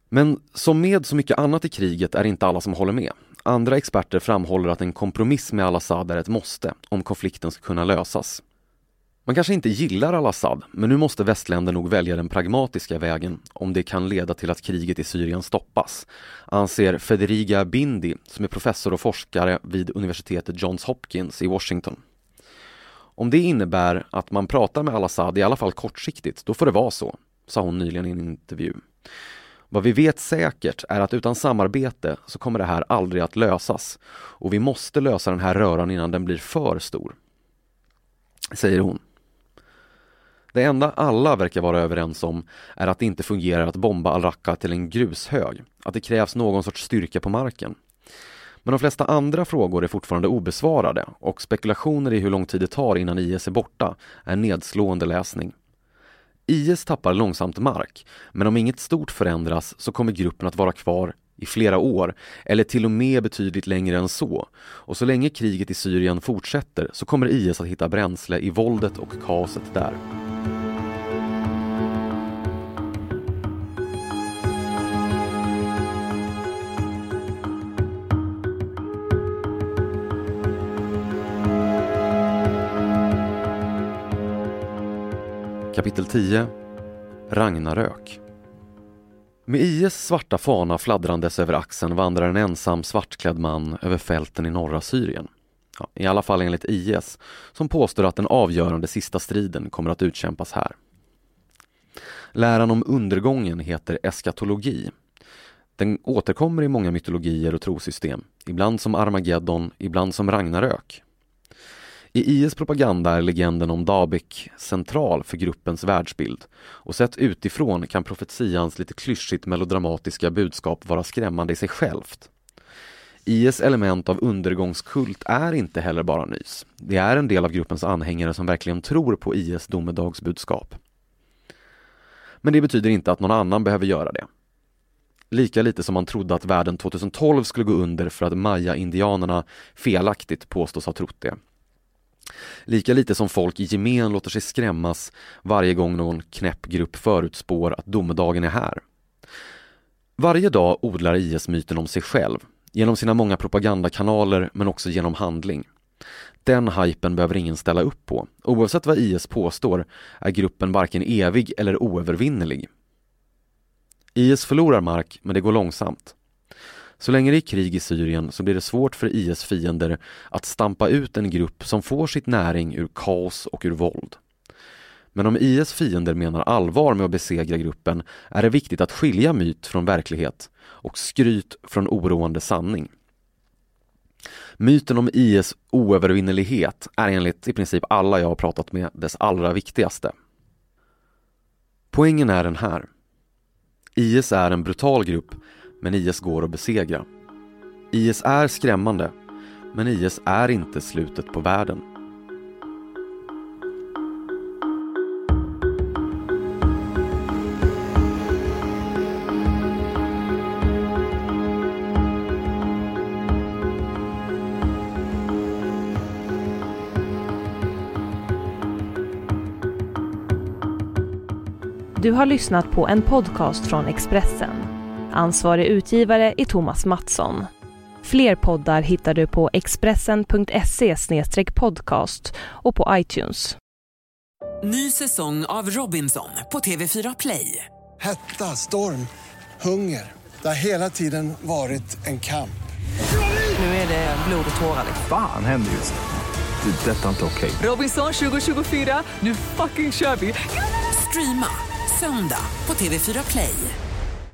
Men som med så mycket annat i kriget är det inte alla som håller med. Andra experter framhåller att en kompromiss med al-Assad är ett måste om konflikten ska kunna lösas. Man kanske inte gillar al-Assad, men nu måste västländer nog välja den pragmatiska vägen om det kan leda till att kriget i Syrien stoppas, anser Federiga Bindi som är professor och forskare vid universitetet Johns Hopkins i Washington. Om det innebär att man pratar med al-Assad, i alla fall kortsiktigt, då får det vara så, sa hon nyligen i en intervju. Vad vi vet säkert är att utan samarbete så kommer det här aldrig att lösas och vi måste lösa den här röran innan den blir för stor. Säger hon. Det enda alla verkar vara överens om är att det inte fungerar att bomba al-Raqqa till en grushög, att det krävs någon sorts styrka på marken. Men de flesta andra frågor är fortfarande obesvarade och spekulationer i hur lång tid det tar innan IS är borta är nedslående läsning. IS tappar långsamt mark, men om inget stort förändras så kommer gruppen att vara kvar i flera år, eller till och med betydligt längre än så. Och så länge kriget i Syrien fortsätter så kommer IS att hitta bränsle i våldet och kaoset där. Kapitel 10 Ragnarök Med IS svarta fana fladdrandes över axeln vandrar en ensam svartklädd man över fälten i norra Syrien. Ja, I alla fall enligt IS, som påstår att den avgörande sista striden kommer att utkämpas här. Läran om undergången heter eskatologi. Den återkommer i många mytologier och trosystem, ibland som Armageddon, ibland som Ragnarök. I IS propaganda är legenden om Dabik central för gruppens världsbild och sett utifrån kan profetians lite klyschigt melodramatiska budskap vara skrämmande i sig självt. IS element av undergångskult är inte heller bara nys. Det är en del av gruppens anhängare som verkligen tror på IS domedagsbudskap. Men det betyder inte att någon annan behöver göra det. Lika lite som man trodde att världen 2012 skulle gå under för att maya-indianerna felaktigt påstås ha trott det. Lika lite som folk i gemen låter sig skrämmas varje gång någon knäpp grupp förutspår att domedagen är här. Varje dag odlar IS myten om sig själv, genom sina många propagandakanaler men också genom handling. Den hypen behöver ingen ställa upp på. Oavsett vad IS påstår är gruppen varken evig eller oövervinnerlig. IS förlorar mark, men det går långsamt. Så länge det är krig i Syrien så blir det svårt för IS fiender att stampa ut en grupp som får sitt näring ur kaos och ur våld. Men om IS fiender menar allvar med att besegra gruppen är det viktigt att skilja myt från verklighet och skryt från oroande sanning. Myten om IS oövervinnelighet är enligt i princip alla jag har pratat med dess allra viktigaste. Poängen är den här. IS är en brutal grupp, men IS går att besegra. IS är skrämmande, men IS är inte slutet på världen. Du har lyssnat på en podcast från Expressen. Ansvarig utgivare är Thomas Mattsson. Fler poddar hittar du på expressen.se podcast och på iTunes. Ny säsong av Robinson på TV4 Play. Hetta, storm, hunger. Det har hela tiden varit en kamp. Nu är det blod och tårar. Fan händer just nu. Det. är Detta är inte okej. Robinson 2024, nu fucking kör vi! Streama söndag på TV4 Play.